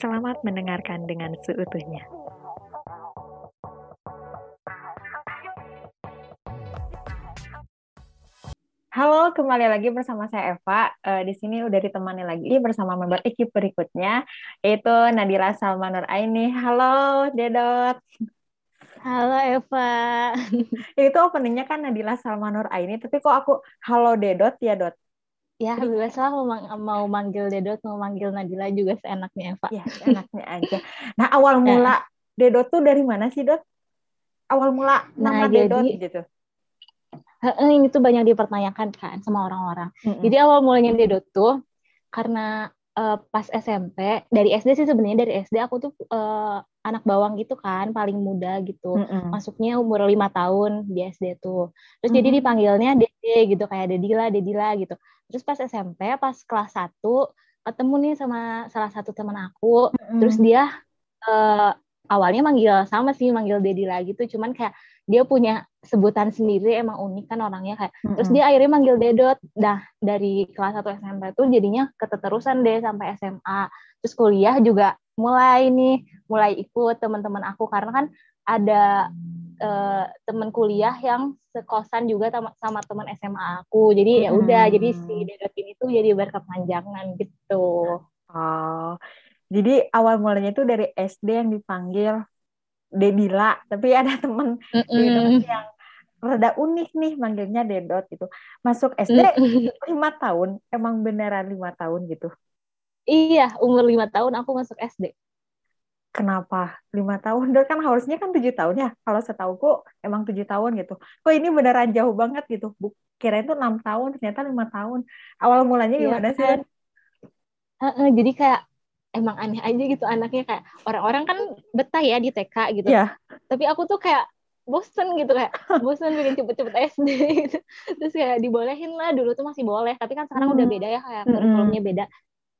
Selamat mendengarkan dengan seutuhnya. Halo, kembali lagi bersama saya Eva. Uh, di sini udah ditemani lagi bersama member ekip berikutnya, yaitu Nadira Salma Nur Aini. Halo, Dedot. Halo Eva. Itu openingnya kan Nadila Salma Nur Aini, tapi kok aku halo Dedot ya Dot? Ya, biasa mau, mau manggil Dedot, mau manggil Nadila juga seenaknya Eva. Ya, seenaknya aja. Nah, awal mula Dedot tuh dari mana sih, Dot? Awal mula nama nah, Dedot jadi, gitu ini tuh banyak dipertanyakan kan sama orang-orang. Mm-hmm. Jadi awal mulanya Dedot tuh karena uh, pas SMP dari SD sih sebenarnya dari SD aku tuh uh, anak bawang gitu kan paling muda gitu. Mm-hmm. Masuknya umur lima tahun di SD tuh. Terus mm-hmm. jadi dipanggilnya Dede gitu kayak Dedila, Dedila gitu. Terus pas SMP pas kelas 1 ketemu nih sama salah satu teman aku. Mm-hmm. Terus dia uh, awalnya manggil sama sih manggil Dedila gitu cuman kayak dia punya sebutan sendiri emang unik kan orangnya kayak mm-hmm. terus dia akhirnya manggil Dedot dah dari kelas 1 SMP tuh jadinya keterusan deh sampai SMA terus kuliah juga mulai nih mulai ikut teman-teman aku karena kan ada uh, teman kuliah yang sekosan juga sama, sama teman SMA aku jadi ya udah hmm. jadi si Dedot ini tuh jadi berkepanjangan gitu oh jadi awal mulanya itu dari SD yang dipanggil Dedila, tapi ada temen mm -mm. yang rada unik nih manggilnya Dedot gitu. Masuk SD lima tahun, emang beneran lima tahun gitu? Iya, umur lima tahun aku masuk SD. Kenapa lima tahun? Dan kan harusnya kan tujuh tahun ya. Kalau setahu kok emang tujuh tahun gitu. Kok ini beneran jauh banget gitu? Kira itu enam tahun, ternyata lima tahun. Awal mulanya iya gimana sih? Kan? Uh, uh, jadi kayak emang aneh aja gitu anaknya kayak orang-orang kan betah ya di TK gitu. Yeah. Tapi aku tuh kayak bosen gitu kayak bosen bikin cepet-cepet SD gitu. Terus kayak dibolehin lah dulu tuh masih boleh, tapi kan sekarang mm. udah beda ya kayak kurikulumnya beda.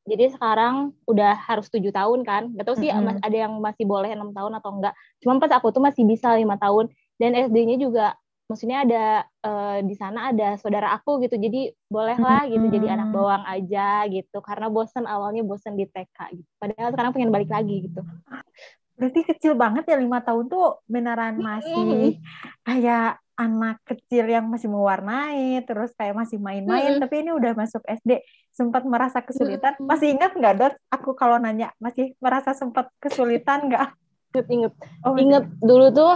Jadi sekarang udah harus tujuh tahun kan. Gak tau sih mm -hmm. ada yang masih boleh enam tahun atau enggak. Cuma pas aku tuh masih bisa lima tahun dan SD-nya juga maksudnya ada uh, di sana ada saudara aku gitu jadi bolehlah gitu hmm. jadi anak bawang aja gitu karena bosen awalnya bosen di TK gitu padahal sekarang pengen balik lagi gitu berarti kecil banget ya lima tahun tuh beneran masih kayak anak kecil yang masih mewarnai terus kayak masih main-main hmm. tapi ini udah masuk SD sempat merasa kesulitan hmm. masih ingat nggak dot aku kalau nanya masih merasa sempat kesulitan nggak inget inget oh, inget dulu tuh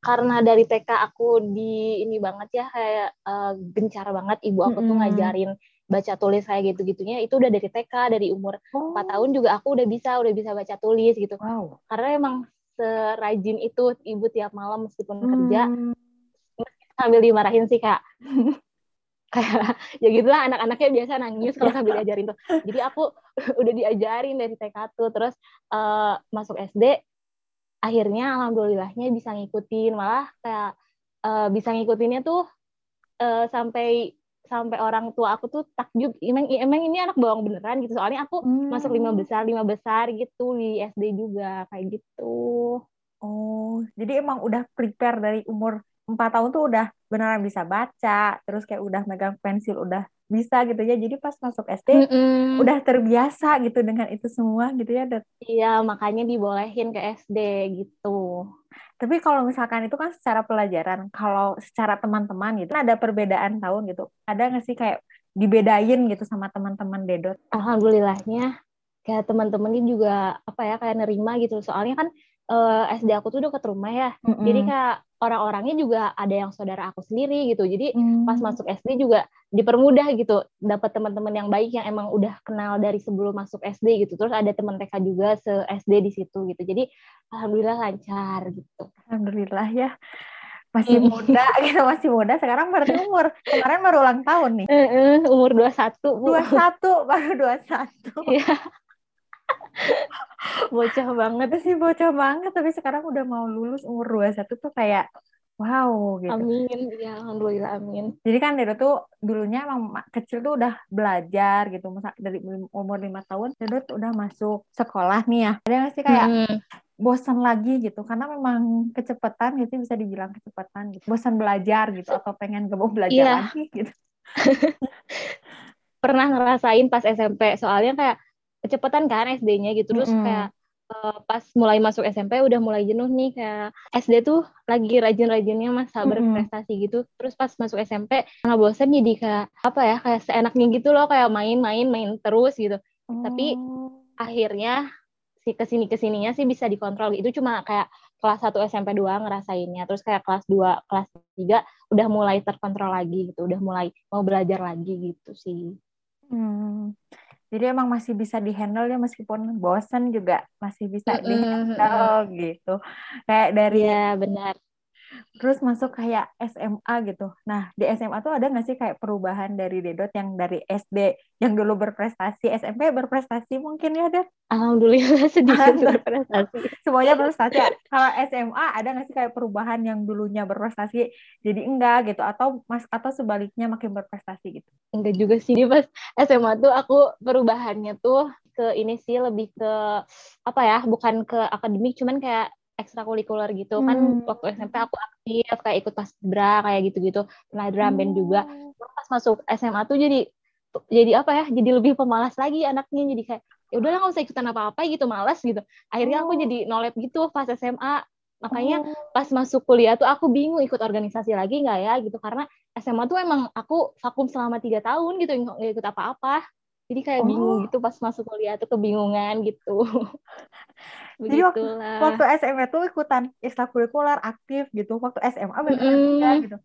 karena dari TK aku di ini banget ya kayak uh, gencar banget ibu aku tuh ngajarin baca tulis kayak gitu-gitunya itu udah dari TK dari umur oh. 4 tahun juga aku udah bisa udah bisa baca tulis gitu wow. karena emang serajin itu ibu tiap malam meskipun hmm. kerja sambil dimarahin sih kak. Kayak ya gitulah anak-anaknya biasa nangis kalau sambil diajarin tuh. Jadi aku udah diajarin dari TK tuh terus uh, masuk SD akhirnya alhamdulillahnya bisa ngikutin. Malah kayak uh, bisa ngikutinnya tuh uh, sampai sampai orang tua aku tuh takjub emang emang ini anak bawang beneran? gitu. Soalnya aku hmm. masuk lima besar lima besar gitu di SD juga kayak gitu. Oh jadi emang udah prepare dari umur empat tahun tuh udah beneran bisa baca terus kayak udah megang pensil udah bisa gitu ya. Jadi pas masuk SD mm -mm. udah terbiasa gitu dengan itu semua gitu ya iya makanya dibolehin ke SD gitu. Tapi kalau misalkan itu kan secara pelajaran kalau secara teman-teman gitu ada perbedaan tahun gitu. Ada nggak sih kayak dibedain gitu sama teman-teman Dedot alhamdulillahnya kayak teman-teman ini juga apa ya kayak nerima gitu. Soalnya kan uh, SD aku tuh dekat rumah ya mm -hmm. jadi kayak orang-orangnya juga ada yang saudara aku sendiri gitu. Jadi hmm. pas masuk SD juga dipermudah gitu, dapat teman-teman yang baik yang emang udah kenal dari sebelum masuk SD gitu. Terus ada teman TK juga se SD di situ gitu. Jadi alhamdulillah lancar gitu. Alhamdulillah ya. Masih muda gitu, masih muda. Sekarang baru umur. Kemarin baru ulang tahun nih. Uh, uh, umur 21, Bu. 21, baru 21. Iya. Bocah banget sih bocah banget tapi sekarang udah mau lulus umur 21 tuh kayak wow gitu. Amin, ya alhamdulillah amin. Jadi kan Dedo tuh dulunya emang kecil tuh udah belajar gitu, dari umur lima tahun Dedo tuh udah masuk sekolah nih ya. Ada nggak sih kayak hmm. bosan lagi gitu, karena memang kecepatan gitu bisa dibilang kecepatan gitu. Bosan belajar gitu atau pengen gak mau belajar yeah. lagi gitu. Pernah ngerasain pas SMP, soalnya kayak kecepatan kan SD-nya gitu terus mm -hmm. kayak uh, pas mulai masuk SMP udah mulai jenuh nih kayak SD tuh lagi rajin-rajinnya mas sabar mm -hmm. prestasi gitu terus pas masuk SMP karena bosan jadi kayak apa ya kayak seenaknya gitu loh kayak main-main main terus gitu oh. tapi akhirnya si ke sini ke sininya sih bisa dikontrol itu cuma kayak kelas 1 SMP 2 ngerasainnya terus kayak kelas 2 kelas 3 udah mulai terkontrol lagi gitu udah mulai mau belajar lagi gitu sih hmm. Jadi emang masih bisa dihandle ya meskipun bosan juga masih bisa mm -hmm. dihandle gitu kayak dari ya benar terus masuk kayak SMA gitu. Nah, di SMA tuh ada nggak sih kayak perubahan dari Dedot yang dari SD yang dulu berprestasi, SMP berprestasi mungkin ya, Dad? Alhamdulillah sedikit berprestasi. Semuanya berprestasi. Kalau SMA ada nggak sih kayak perubahan yang dulunya berprestasi jadi enggak gitu atau mas atau sebaliknya makin berprestasi gitu? Enggak juga sih. Pas SMA tuh aku perubahannya tuh ke ini sih lebih ke apa ya bukan ke akademik cuman kayak ekstrakurikuler gitu kan hmm. kan waktu SMP aku aktif kayak ikut pas bra kayak gitu-gitu pernah drum band hmm. juga pas masuk SMA tuh jadi jadi apa ya jadi lebih pemalas lagi anaknya jadi kayak ya udahlah nggak usah ikutan apa-apa gitu malas gitu akhirnya aku oh. jadi nolep gitu pas SMA makanya oh. pas masuk kuliah tuh aku bingung ikut organisasi lagi nggak ya gitu karena SMA tuh emang aku vakum selama tiga tahun gitu nggak ikut apa-apa jadi kayak oh. bingung gitu pas masuk kuliah tuh kebingungan gitu Jadi waktu, waktu SMA tuh ikutan ekstrakurikuler aktif gitu. Waktu SMA mm -mm. gitu.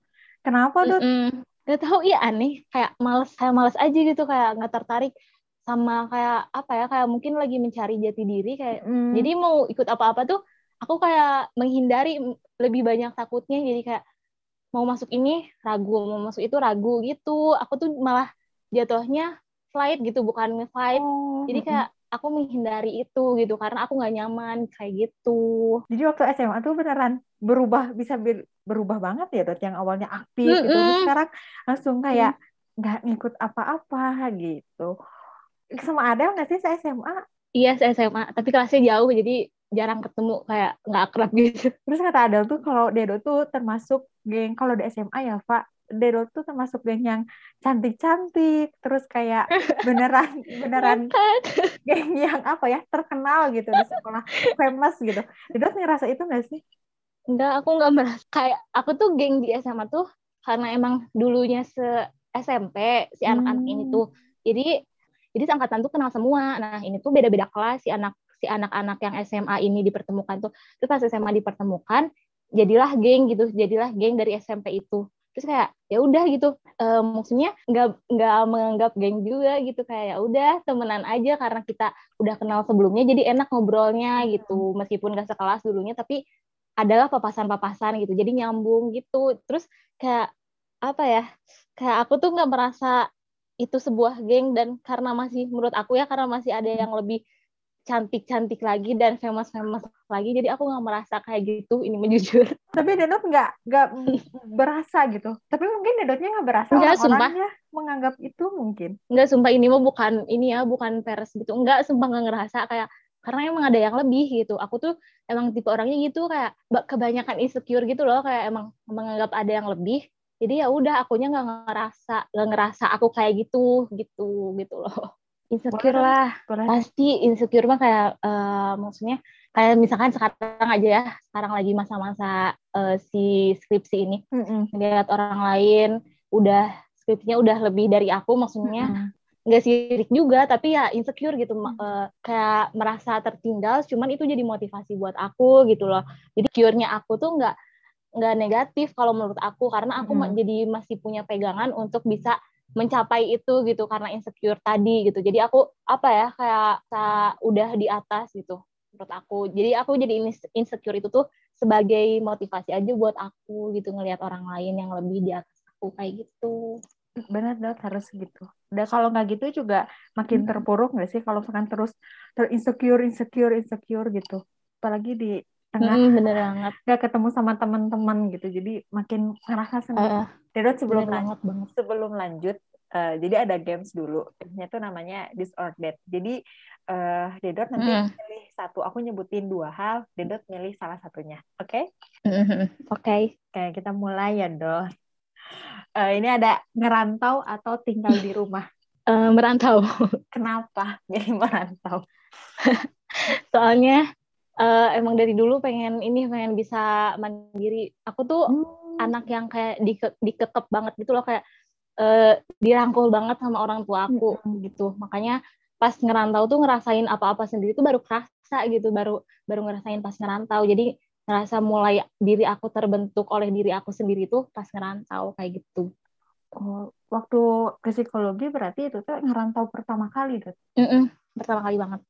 Kenapa tuh? Mm -mm. Gak tau iya aneh. Kayak males, kayak males aja gitu. Kayak nggak tertarik sama kayak apa ya kayak mungkin lagi mencari jati diri kayak mm. jadi mau ikut apa-apa tuh aku kayak menghindari lebih banyak takutnya jadi kayak mau masuk ini ragu mau masuk itu ragu gitu aku tuh malah jatuhnya flight gitu bukan nge-fight oh. jadi kayak aku menghindari itu gitu karena aku nggak nyaman kayak gitu. Jadi waktu SMA tuh beneran berubah bisa berubah banget ya dot yang awalnya aktif mm -hmm. gitu terus sekarang langsung kayak nggak mm. ngikut apa-apa gitu. Sama ada nggak sih saya SMA? Iya saya SMA tapi kelasnya jauh jadi jarang ketemu kayak nggak akrab gitu. Terus kata Adel tuh kalau Dedo tuh termasuk geng kalau di SMA ya Pak Daryl tuh termasuk geng yang cantik-cantik terus kayak beneran beneran geng yang apa ya terkenal gitu di sekolah famous gitu. Daryl ngerasa itu gak sih? Enggak aku nggak merasa. Kayak aku tuh geng di SMA tuh karena emang dulunya se SMP si anak-anak hmm. ini tuh. Jadi jadi angkatan tuh kenal semua. Nah ini tuh beda-beda kelas. Si anak si anak-anak yang SMA ini dipertemukan tuh. Terus pas SMA dipertemukan jadilah geng gitu. Jadilah geng dari SMP itu terus kayak ya udah gitu. Uh, maksudnya nggak nggak menganggap geng juga gitu. Kayak ya udah temenan aja karena kita udah kenal sebelumnya jadi enak ngobrolnya gitu. Meskipun gak sekelas dulunya tapi adalah papasan-papasan gitu. Jadi nyambung gitu. Terus kayak apa ya kayak aku tuh nggak merasa itu sebuah geng dan karena masih menurut aku ya karena masih ada yang lebih cantik-cantik lagi dan famous-famous lagi jadi aku nggak merasa kayak gitu ini menjujur tapi Denot nggak nggak berasa gitu. Tapi mungkin Denotnya nggak berasa nggak sumpah. menganggap itu mungkin. Nggak sumpah ini mah bukan ini ya bukan pers gitu. Nggak sumpah nggak ngerasa kayak karena emang ada yang lebih gitu. Aku tuh emang tipe orangnya gitu kayak kebanyakan insecure gitu loh kayak emang menganggap ada yang lebih. Jadi ya udah akunya nggak ngerasa nggak ngerasa aku kayak gitu gitu gitu loh insecure boleh, lah boleh. pasti insecure mah kayak uh, maksudnya kayak misalkan sekarang aja ya sekarang lagi masa-masa uh, si skripsi ini mm -hmm. lihat orang lain udah skripsinya udah lebih dari aku maksudnya mm -hmm nggak sirik juga tapi ya insecure gitu hmm. uh, kayak merasa tertinggal cuman itu jadi motivasi buat aku gitu loh jadi cure-nya aku tuh nggak nggak negatif kalau menurut aku karena aku hmm. jadi masih punya pegangan untuk bisa mencapai itu gitu karena insecure tadi gitu. Jadi aku apa ya kayak udah di atas gitu menurut aku. Jadi aku jadi insecure itu tuh sebagai motivasi aja buat aku gitu ngelihat orang lain yang lebih di atas aku kayak gitu. Benar dong harus gitu. Dan kalau nggak gitu juga makin terpuruk nggak sih kalau misalkan terus terinsecure insecure insecure gitu? Apalagi di tengah hmm, bener banget nggak ketemu sama teman-teman gitu jadi makin ngerasa sendiri uh, Dedot sebelum lanjut, banget. sebelum lanjut, uh, jadi ada games dulu. Gamesnya tuh namanya That. Jadi uh, Dedot nanti mm. pilih satu. Aku nyebutin dua hal, Dedot milih salah satunya. Oke? Okay? Mm-hmm. Oke. Okay. Oke, kita mulai ya, Dot. Uh, ini ada ngerantau atau tinggal di rumah. uh, merantau. Kenapa jadi merantau? Soalnya uh, emang dari dulu pengen ini pengen bisa mandiri. Aku tuh hmm. anak yang kayak di dikekep banget gitu loh kayak uh, dirangkul banget sama orang tua aku hmm. gitu. Makanya pas ngerantau tuh ngerasain apa-apa sendiri tuh baru kerasa gitu, baru baru ngerasain pas ngerantau. Jadi ngerasa mulai diri aku terbentuk oleh diri aku sendiri tuh pas ngerantau kayak gitu. Oh, waktu ke psikologi berarti itu tuh ngerantau pertama kali tuh? Mm -mm, pertama kali banget.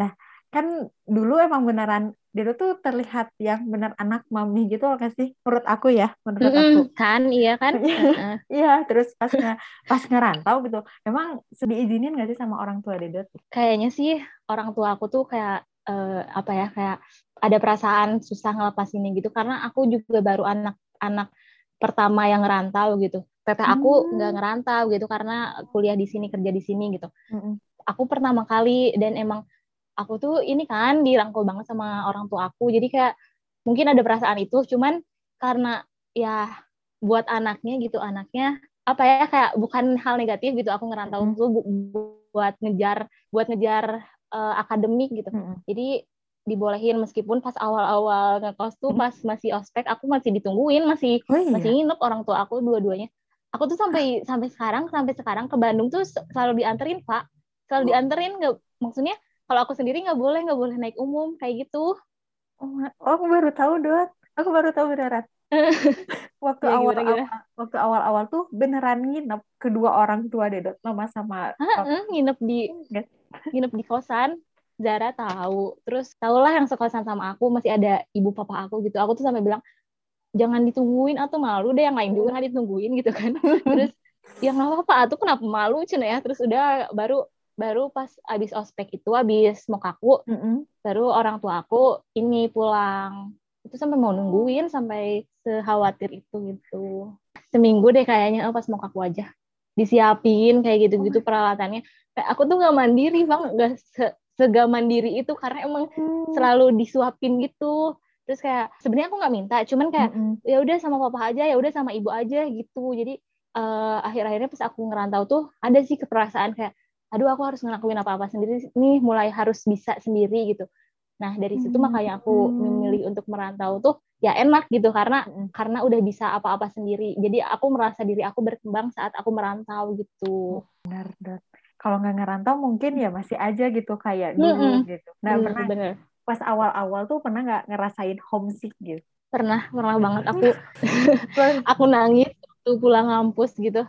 Nah, kan dulu emang beneran dia tuh terlihat yang bener anak mami gitu loh sih? Menurut aku ya menurut mm -hmm, aku. kan iya kan? Iya terus pas nge, pas ngerantau gitu emang diizinin gak sih sama orang tua Dedot kayaknya sih orang tua aku tuh kayak uh, apa ya kayak ada perasaan susah ngelepas ini gitu. Karena aku juga baru anak-anak pertama yang ngerantau gitu. Teteh aku nggak hmm. ngerantau gitu karena kuliah di sini kerja di sini gitu. Hmm. aku pertama kali dan emang aku tuh ini kan dirangkul banget sama orang tua aku. Jadi kayak mungkin ada perasaan itu cuman karena ya buat anaknya gitu anaknya apa ya kayak bukan hal negatif gitu. Aku ngerantau mm. tuh buat ngejar buat ngejar uh, akademik gitu. Mm. jadi dibolehin meskipun pas awal-awal ngekos tuh pas masih ospek aku masih ditungguin masih oh, iya? masih nginep orang tua aku dua-duanya. Aku tuh sampai sampai sekarang sampai sekarang ke Bandung tuh selalu dianterin pak. Selalu dianterin nggak maksudnya kalau aku sendiri nggak boleh nggak boleh naik umum kayak gitu. Oh, oh aku baru tahu dot. Aku baru tahu beneran. Waktu ya, awal, awal waktu awal awal tuh beneran nginep kedua orang tua deh dot. Mama sama uh, uh, nginep di nginep di kosan Zara tahu. Terus tahulah yang sekosan sama aku masih ada ibu papa aku gitu. Aku tuh sampai bilang jangan ditungguin atau malu deh yang lain juga nggak ditungguin gitu kan. Terus yang nggak apa-apa tuh kenapa malu cina ya? Terus udah baru baru pas abis ospek itu abis mau kaku mm -hmm. baru orang tua aku ini pulang itu sampai mau nungguin sampai sekhawatir itu gitu seminggu deh kayaknya oh, pas mau kaku aja disiapin kayak gitu-gitu oh. peralatannya kayak aku tuh nggak mandiri bang nggak se sega mandiri itu karena emang hmm. selalu disuapin gitu terus kayak sebenarnya aku nggak minta cuman kayak mm -hmm. ya udah sama papa aja ya udah sama ibu aja gitu jadi uh, akhir-akhirnya pas aku ngerantau tuh ada sih keperasaan kayak aduh aku harus ngelakuin apa-apa sendiri nih mulai harus bisa sendiri gitu nah dari situ hmm. makanya aku memilih untuk merantau tuh ya enak gitu karena hmm. karena udah bisa apa-apa sendiri jadi aku merasa diri aku berkembang saat aku merantau gitu benar benar kalau nggak ngerantau mungkin ya masih aja gitu kayak dulu hmm. gitu nah hmm, pernah bener. pas awal-awal tuh pernah nggak ngerasain homesick gitu pernah pernah banget aku aku nangis tuh pulang kampus gitu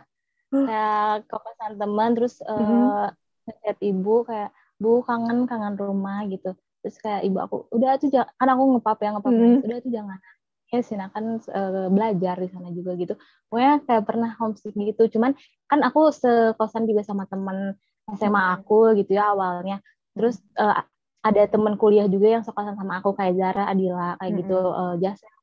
kayak ke kosan teman terus uh, mm-hmm. ngeliat ibu kayak bu kangen kangen rumah gitu terus kayak ibu aku udah tuh jangan kan aku ngepap ya ngepap mm-hmm. udah tuh jangan ya silakan uh, belajar di sana juga gitu pokoknya kayak pernah homesick gitu cuman kan aku sekosan juga sama temen SMA mm-hmm. aku gitu ya awalnya terus uh, ada temen kuliah juga yang sekosan sama aku kayak Zara Adila kayak mm-hmm. gitu uh, Jasa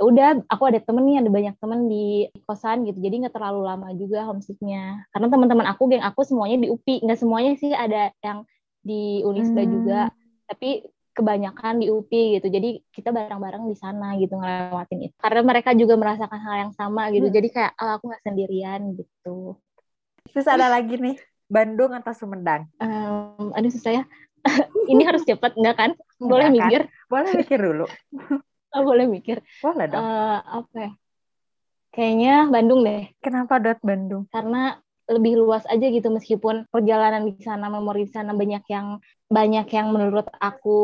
udah aku ada temen nih ada banyak temen di kosan gitu. Jadi nggak terlalu lama juga homesicknya. Karena teman-teman aku geng aku semuanya di UPI nggak semuanya sih ada yang di Unisba hmm. juga. Tapi kebanyakan di UPI gitu. Jadi kita bareng-bareng di sana gitu ngelewatin itu. Karena mereka juga merasakan hal yang sama gitu. Hmm. jadi kayak oh, aku nggak sendirian gitu. Terus ada lagi nih Bandung atau Sumedang? Um, aduh susah ya. Ini harus cepat nggak kan? Boleh Enggak, mikir. Kan? boleh mikir dulu Oh, boleh mikir. Boleh dong. Uh, apa ya? Kayaknya Bandung deh. Kenapa dot Bandung? Karena lebih luas aja gitu meskipun perjalanan di sana memori di sana banyak yang banyak yang menurut aku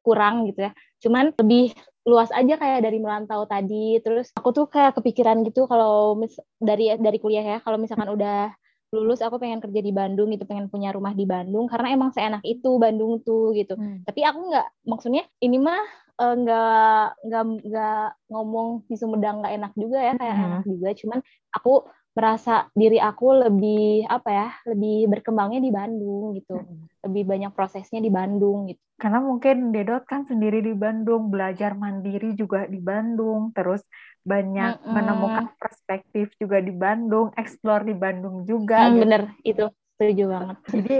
kurang gitu ya. Cuman lebih luas aja kayak dari merantau tadi. Terus aku tuh kayak kepikiran gitu kalau mis dari dari kuliah ya, kalau misalkan udah lulus aku pengen kerja di Bandung gitu pengen punya rumah di Bandung karena emang seenak itu Bandung tuh gitu hmm. tapi aku nggak maksudnya ini mah nggak uh, nggak nggak ngomong di Sumedang nggak enak juga ya kayak hmm. enak juga cuman aku merasa diri aku lebih apa ya lebih berkembangnya di Bandung gitu hmm. lebih banyak prosesnya di Bandung gitu karena mungkin Dedot kan sendiri di Bandung belajar mandiri juga di Bandung terus banyak hmm. menemukan perspektif juga di Bandung explore di Bandung juga hmm, gitu. bener itu setuju banget jadi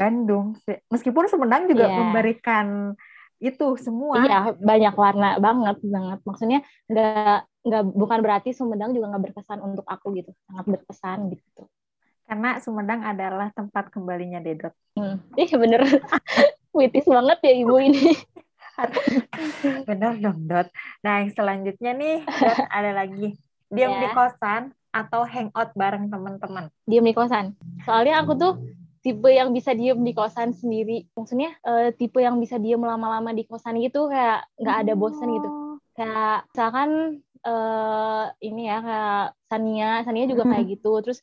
Bandung meskipun Sumedang juga yeah. memberikan itu semua iya banyak warna banget banget maksudnya nggak nggak bukan berarti Sumedang juga nggak berkesan untuk aku gitu sangat berkesan gitu karena Sumedang adalah tempat kembalinya Dedot. Hmm. Iya bener, witis banget ya ibu ini. bener dong Dot. Nah yang selanjutnya nih Dot ada lagi diam yeah. di kosan atau hangout bareng teman-teman. Diam di kosan. Soalnya aku tuh tipe yang bisa diem di kosan sendiri. Maksudnya uh, tipe yang bisa diem lama-lama di kosan gitu kayak nggak ada bosan gitu. Oh. Kayak misalkan uh, ini ya kayak Sania, Sania juga kayak gitu. Terus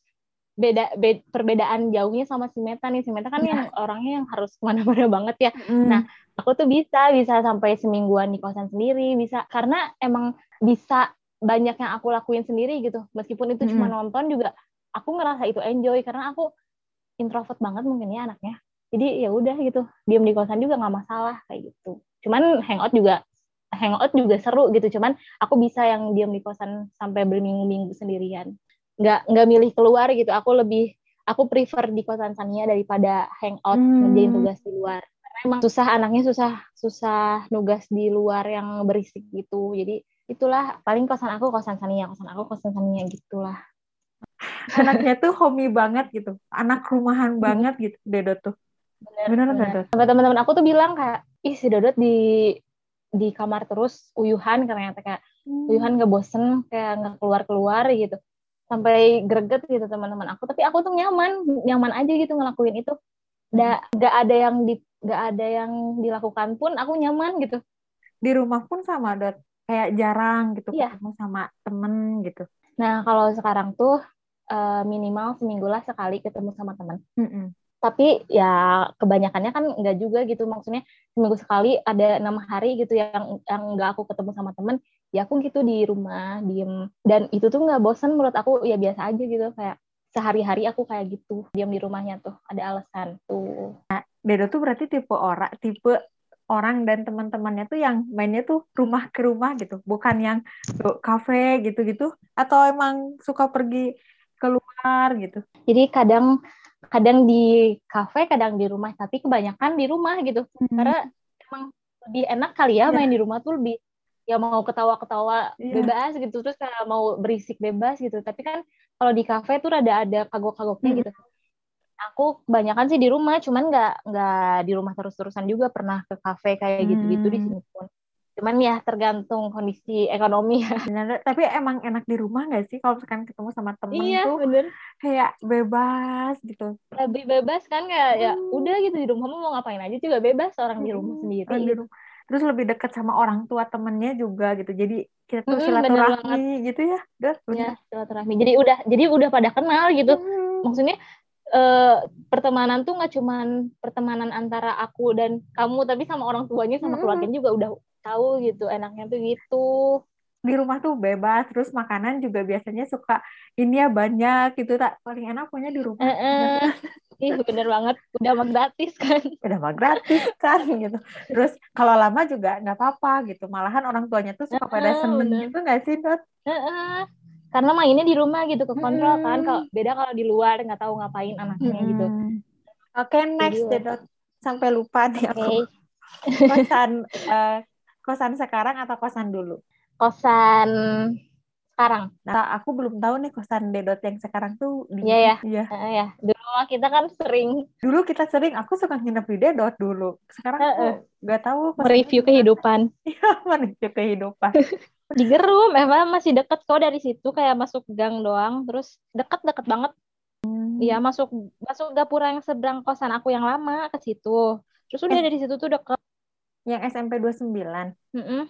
beda, beda perbedaan jauhnya sama si Meta nih si Meta kan yang orangnya yang harus ke mana-mana banget ya mm. nah aku tuh bisa bisa sampai semingguan di kosan sendiri bisa karena emang bisa banyak yang aku lakuin sendiri gitu meskipun itu mm. cuma nonton juga aku ngerasa itu enjoy karena aku introvert banget mungkin ya anaknya. Jadi ya udah gitu diem di kosan juga nggak masalah kayak gitu. Cuman hangout juga hangout juga seru gitu. Cuman aku bisa yang diem di kosan sampai berminggu-minggu sendirian. Nggak nggak milih keluar gitu. Aku lebih aku prefer di kosan Sania daripada hangout hmm. ngerjain tugas di luar. Karena emang susah anaknya susah susah nugas di luar yang berisik gitu. Jadi itulah paling kosan aku kosan Sania kosan aku kosan Sania gitulah anaknya tuh homey banget gitu. Anak rumahan banget gitu Dedot tuh. Bener bener, bener. teman-teman aku tuh bilang kayak ih si Dodot di di kamar terus uyuhan karena kayak hmm. uyuhan gak bosen kayak nggak keluar keluar gitu. Sampai greget gitu teman-teman aku. Tapi aku tuh nyaman nyaman aja gitu ngelakuin itu. Nggak nggak ada yang di nggak ada yang dilakukan pun aku nyaman gitu. Di rumah pun sama dot. Kayak jarang gitu iya. ketemu sama temen gitu. Nah kalau sekarang tuh uh, minimal seminggu lah sekali ketemu sama mm -mm tapi ya kebanyakannya kan enggak juga gitu. Maksudnya seminggu sekali ada enam hari gitu yang yang enggak aku ketemu sama temen ya aku gitu di rumah diem. Dan itu tuh nggak bosan menurut aku ya biasa aja gitu. Kayak sehari-hari aku kayak gitu diam di rumahnya tuh ada alasan tuh. Nah, Dedo tuh berarti tipe orang tipe orang dan teman-temannya tuh yang mainnya tuh rumah ke rumah gitu. Bukan yang kafe gitu-gitu. Atau emang suka pergi keluar gitu jadi kadang kadang di kafe kadang di rumah tapi kebanyakan di rumah gitu hmm. karena emang lebih enak kali ya yeah. main di rumah tuh lebih ya mau ketawa-ketawa yeah. bebas gitu terus kayak mau berisik bebas gitu tapi kan kalau di kafe tuh rada ada kagok-kagoknya hmm. gitu aku kebanyakan sih di rumah cuman nggak nggak di rumah terus-terusan juga pernah ke kafe kayak gitu-gitu di hmm. sini pun cuman ya tergantung kondisi ekonomi ya. Bener, tapi emang enak di rumah gak sih kalau misalkan ketemu sama temen iya, tuh bener. kayak bebas gitu. Lebih bebas kan kayak ya hmm. ya udah gitu di rumah mau ngapain aja juga bebas orang di rumah hmm, sendiri. Di rumah. Terus lebih dekat sama orang tua temennya juga gitu. Jadi kita tuh hmm, silaturahmi gitu ya. Udah, ya, silaturahmi. Jadi udah jadi udah pada kenal gitu. Hmm. Maksudnya uh, pertemanan tuh nggak cuman pertemanan antara aku dan kamu tapi sama orang tuanya sama keluarganya juga udah tahu gitu enaknya tuh gitu. Di rumah tuh bebas terus makanan juga biasanya suka ini ya banyak gitu tak paling enak punya di rumah. Uh, uh, ih bener banget. Udah mah gratis kan? Udah mah gratis kan gitu. Terus kalau lama juga nggak apa-apa gitu. Malahan orang tuanya tuh suka uh, pada seneng bener. gitu nggak sih dot? Karena mainnya di rumah gitu ke kontrol hmm. kan kalau beda kalau di luar nggak tahu ngapain anaknya hmm. gitu. Oke okay, next dot. Sampai lupa nih okay. aku pesan uh, kosan sekarang atau kosan dulu? Kosan sekarang. Nah, aku belum tahu nih kosan Dedot yang sekarang tuh di Iya ya. Iya. Uh, ya. Dulu kita kan sering. Dulu kita sering, aku suka nginep di Dedot dulu. Sekarang uh, uh. nggak tahu. Mereview kehidupan. Iya, mereview kehidupan. di Gerum, emang masih deket kok dari situ kayak masuk gang doang, terus deket-deket banget. Hmm. Iya, hmm. masuk masuk gapura yang seberang kosan aku yang lama ke situ. Terus udah eh. dari situ tuh deket yang SMP 29. Mm -mm.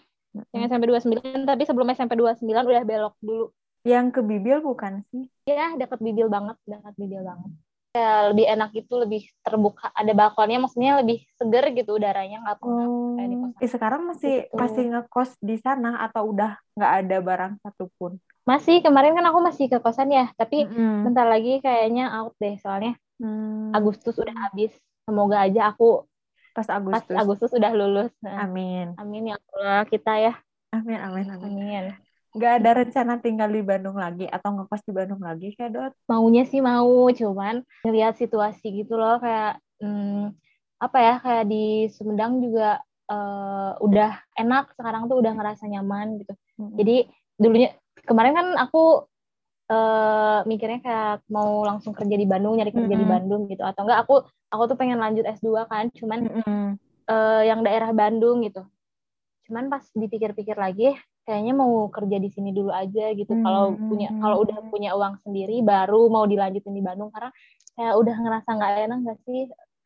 Yang SMP 29 tapi sebelum SMP 29 udah belok dulu. Yang ke Bibil bukan sih? Ya, dekat Bibil banget, dekat Bibil banget. Ya, lebih enak itu lebih terbuka ada balkonnya maksudnya lebih seger gitu udaranya nggak pernah oh. kayak di Eh, sekarang masih gitu. masih ngekos di sana atau udah nggak ada barang satupun masih kemarin kan aku masih ke kosan ya tapi mm -hmm. bentar lagi kayaknya out deh soalnya mm. Agustus udah habis semoga aja aku pas Agustus. Pas Agustus sudah lulus. Amin. Amin ya Allah kita ya. Amin amin amin. amin. Gak ada rencana tinggal di Bandung lagi atau ngekos di Bandung lagi kayak Dot? Maunya sih mau, cuman ngelihat situasi gitu loh kayak hmm, apa ya kayak di Sumedang juga uh, udah enak sekarang tuh udah ngerasa nyaman gitu. Hmm. Jadi dulunya kemarin kan aku uh, mikirnya kayak mau langsung kerja di Bandung nyari kerja mm -hmm. di Bandung gitu atau enggak aku aku tuh pengen lanjut S2 kan cuman mm -hmm. uh, yang daerah Bandung gitu cuman pas dipikir-pikir lagi kayaknya mau kerja di sini dulu aja gitu hmm. kalau punya kalau udah punya uang sendiri baru mau dilanjutin di Bandung karena kayak udah ngerasa nggak enak gak sih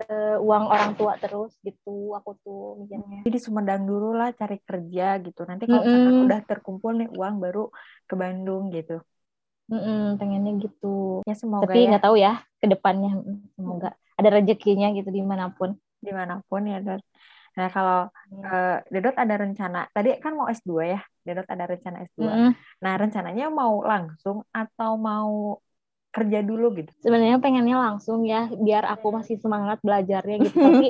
uh, uang orang tua terus gitu aku tuh mikirnya jadi Sumedang dulu lah cari kerja gitu nanti kalau mm -hmm. udah terkumpul nih uang baru ke Bandung gitu mm -hmm, pengennya gitu ya semoga tapi ya. nggak ya. tahu ya ke depannya semoga ada rezekinya gitu di mana pun di mana pun ya Dot. Nah, kalau uh, Dedot ada rencana, tadi kan mau S2 ya, Dedot ada rencana S2. Mm. Nah, rencananya mau langsung atau mau kerja dulu gitu? Sebenarnya pengennya langsung ya, biar aku masih semangat belajarnya gitu. Tapi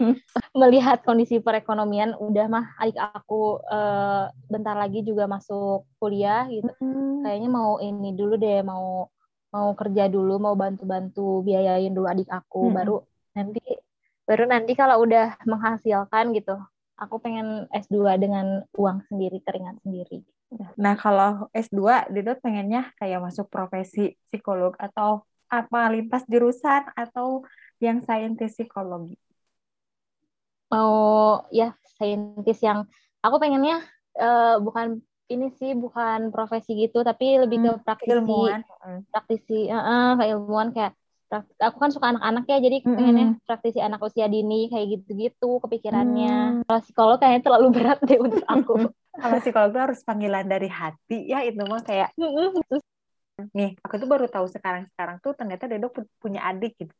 melihat kondisi perekonomian, udah mah adik aku uh, bentar lagi juga masuk kuliah gitu. Mm. Kayaknya mau ini dulu deh, mau mau kerja dulu, mau bantu-bantu biayain dulu adik aku, mm. baru nanti baru nanti kalau udah menghasilkan gitu aku pengen S2 dengan uang sendiri keringat sendiri nah kalau S2 Didot pengennya kayak masuk profesi psikolog atau apa lintas jurusan atau yang saintis psikologi mau ya saintis yang aku pengennya uh, bukan ini sih bukan profesi gitu tapi lebih ke hmm, praktisi ilmuwan. praktisi uh, uh, kayak ilmuwan kayak aku kan suka anak-anak ya jadi mm-hmm. pengennya praktisi anak usia dini kayak gitu-gitu kepikirannya mm. kalau psikolog kayaknya terlalu berat deh untuk aku kalau psikolog tuh harus panggilan dari hati ya itu mah kayak nih aku tuh baru tahu sekarang sekarang tuh ternyata Dedo punya adik gitu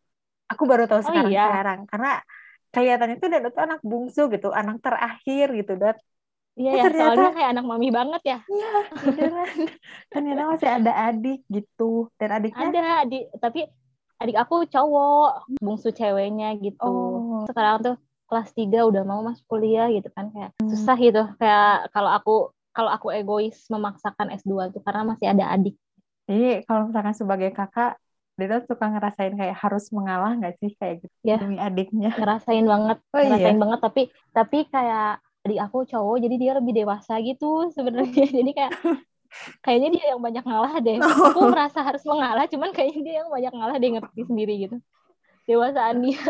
aku baru tahu sekarang oh, iya? sekarang karena kelihatannya tuh Dedo tuh anak bungsu gitu anak terakhir gitu Dot Iya ya, ternyata, soalnya kayak anak mami banget ya. Iya, ternyata masih ada adik gitu. Dan adiknya ada adik, tapi adik aku cowok bungsu ceweknya gitu oh. sekarang tuh kelas 3 udah mau masuk kuliah gitu kan kayak hmm. susah gitu kayak kalau aku kalau aku egois memaksakan S2 tuh karena masih ada adik jadi kalau misalkan sebagai kakak dia suka ngerasain kayak harus mengalah nggak sih kayak gitu ya, demi adiknya ngerasain banget oh, iya? ngerasain iya? banget tapi tapi kayak adik aku cowok jadi dia lebih dewasa gitu sebenarnya jadi kayak kayaknya dia yang banyak ngalah deh. Oh. Aku merasa harus mengalah, cuman kayaknya dia yang banyak ngalah dia ngerti sendiri gitu. Dewasaan dia.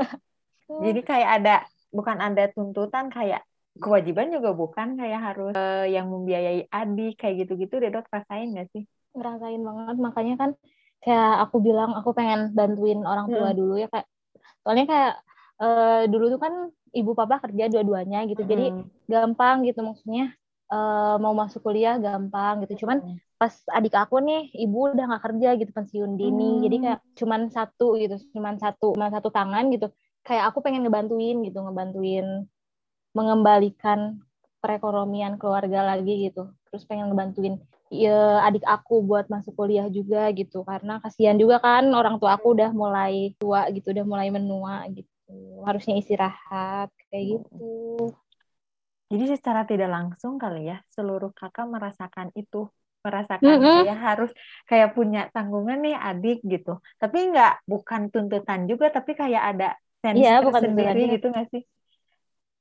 Jadi kayak ada bukan ada tuntutan kayak kewajiban juga bukan kayak harus uh, yang membiayai adik kayak gitu-gitu deh dok rasain gak sih? Ngerasain banget makanya kan kayak aku bilang aku pengen bantuin orang tua hmm. dulu ya kayak soalnya kayak uh, dulu tuh kan ibu papa kerja dua-duanya gitu hmm. jadi gampang gitu maksudnya uh, mau masuk kuliah gampang gitu cuman hmm. pas adik aku nih ibu udah nggak kerja gitu pensiun dini hmm. jadi kayak cuman satu gitu cuman satu cuman satu tangan gitu kayak aku pengen ngebantuin gitu ngebantuin mengembalikan perekonomian keluarga lagi gitu. Terus pengen ngebantuin ya, adik aku buat masuk kuliah juga gitu. Karena kasihan juga kan orang tua aku udah mulai tua gitu udah mulai menua gitu. Harusnya istirahat kayak gitu. Jadi secara tidak langsung kali ya seluruh kakak merasakan itu, merasakan mm -hmm. saya harus kayak punya tanggungan nih adik gitu. Tapi nggak bukan tuntutan juga, tapi kayak ada sense yeah, bukan sendiri gitu nggak sih?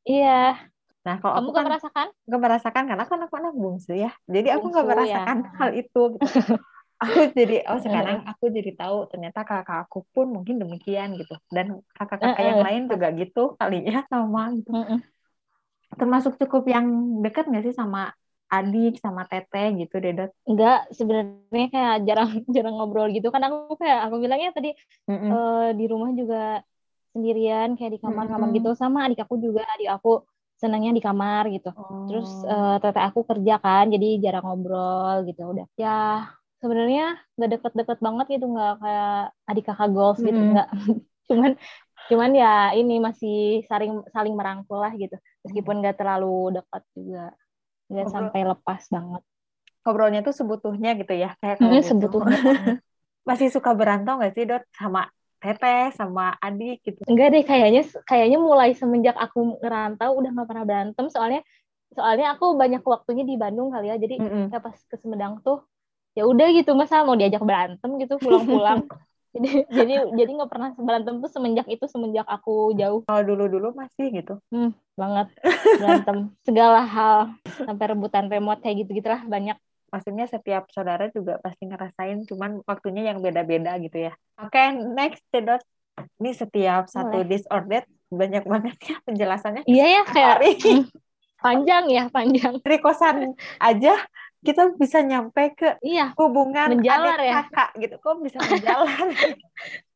Iya. Nah, kalau kamu aku kan merasakan? Gak merasakan karena kan aku anak bungsu ya. Jadi aku nggak ya. merasakan ya. hal itu. Gitu. aku jadi oh sekarang aku jadi tahu ternyata kakak aku pun mungkin demikian gitu. Dan kakak-kakak yang lain juga gitu kali ya sama gitu termasuk cukup yang dekat nggak sih sama adik sama teteh gitu Dedot? Enggak, sebenarnya kayak jarang jarang ngobrol gitu kan aku kayak aku bilangnya tadi mm -mm. Uh, di rumah juga sendirian kayak di kamar-kamar mm -hmm. gitu sama adik aku juga adik aku senangnya di kamar gitu. Oh. Terus uh, teteh aku kerja kan jadi jarang ngobrol gitu udah. Ya sebenarnya nggak deket-deket banget gitu nggak kayak adik kakak golf gitu mm -hmm. nggak. Cuman cuman ya ini masih saling saling merangkul lah gitu meskipun nggak terlalu dekat juga nggak sampai lepas banget ngobrolnya tuh sebutuhnya gitu ya kayak gitu. sebutuhnya masih suka berantau nggak sih dot sama teteh sama adik gitu. Enggak deh kayaknya kayaknya mulai semenjak aku ngerantau udah nggak pernah berantem. Soalnya soalnya aku banyak waktunya di Bandung kali ya. Jadi mm -hmm. pas ke Sumedang tuh ya udah gitu masa mau diajak berantem gitu pulang-pulang. Jadi jadi jadi nggak pernah berantem tuh semenjak itu semenjak aku jauh. Kalau dulu dulu masih gitu. Hmm, banget. Berantem. Segala hal. Sampai rebutan remote kayak gitu gitulah banyak maksudnya setiap saudara juga pasti ngerasain cuman waktunya yang beda-beda gitu ya. Oke okay, next dot. Ini setiap satu disorder banyak banget ya penjelasannya. Iya ya kayak hmm, panjang ya panjang. Dari kosan aja kita bisa nyampe ke iya, hubungan menjalar adik ya. kakak gitu. Kok bisa menjalar?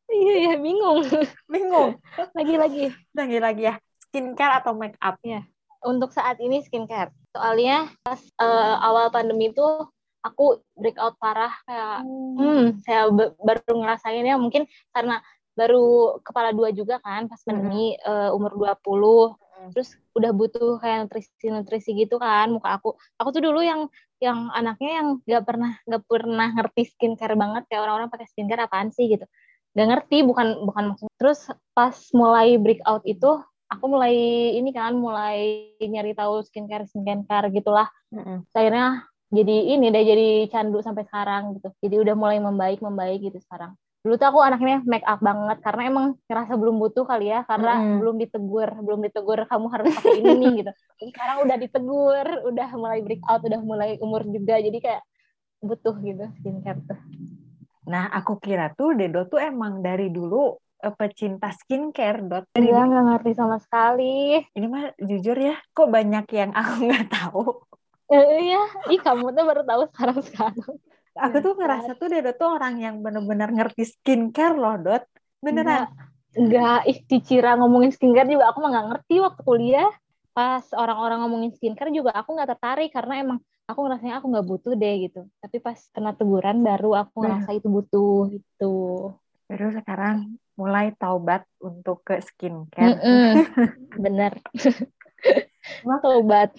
Iya ya bingung. Bingung. Lagi-lagi lagi-lagi ya. Skincare atau make up? Ya untuk saat ini skincare. Soalnya pas uh, awal pandemi itu aku breakout parah kayak hmm, hmm saya baru ngerasain ya mungkin karena baru kepala dua juga kan pas pandemi hmm. uh, umur 20 hmm. terus udah butuh kayak nutrisi nutrisi gitu kan muka aku. Aku tuh dulu yang yang anaknya yang nggak pernah nggak pernah ngerti skincare banget kayak orang-orang pakai skincare apaan sih gitu. Nggak ngerti bukan bukan maksud. Terus pas mulai breakout itu aku mulai ini kan mulai nyari tahu skincare skincare gitulah. Mm-hmm. akhirnya jadi ini deh jadi candu sampai sekarang gitu. Jadi udah mulai membaik membaik gitu sekarang. Dulu tuh aku anaknya make up banget karena emang ngerasa belum butuh kali ya karena mm. belum ditegur belum ditegur kamu harus pakai ini nih gitu. Jadi sekarang udah ditegur udah mulai break out udah mulai umur juga jadi kayak butuh gitu skincare tuh. Nah aku kira tuh Dedo tuh emang dari dulu pecinta skincare dot Iya nggak ngerti sama sekali. Ini mah jujur ya kok banyak yang aku nggak tahu? Eh, iya. Ih kamu tuh baru tahu sekarang sekarang. Aku tuh ngerasa tuh dia tuh orang yang bener-bener ngerti skincare loh dot. Beneran. Enggak ih dicira ngomongin skincare juga aku mah nggak ngerti waktu kuliah. Pas orang-orang ngomongin skincare juga aku nggak tertarik karena emang aku ngerasanya aku nggak butuh deh gitu. Tapi pas kena teguran baru aku ngerasa itu butuh gitu. Baru sekarang mulai taubat untuk ke skincare. Mm -mm. bener taubat.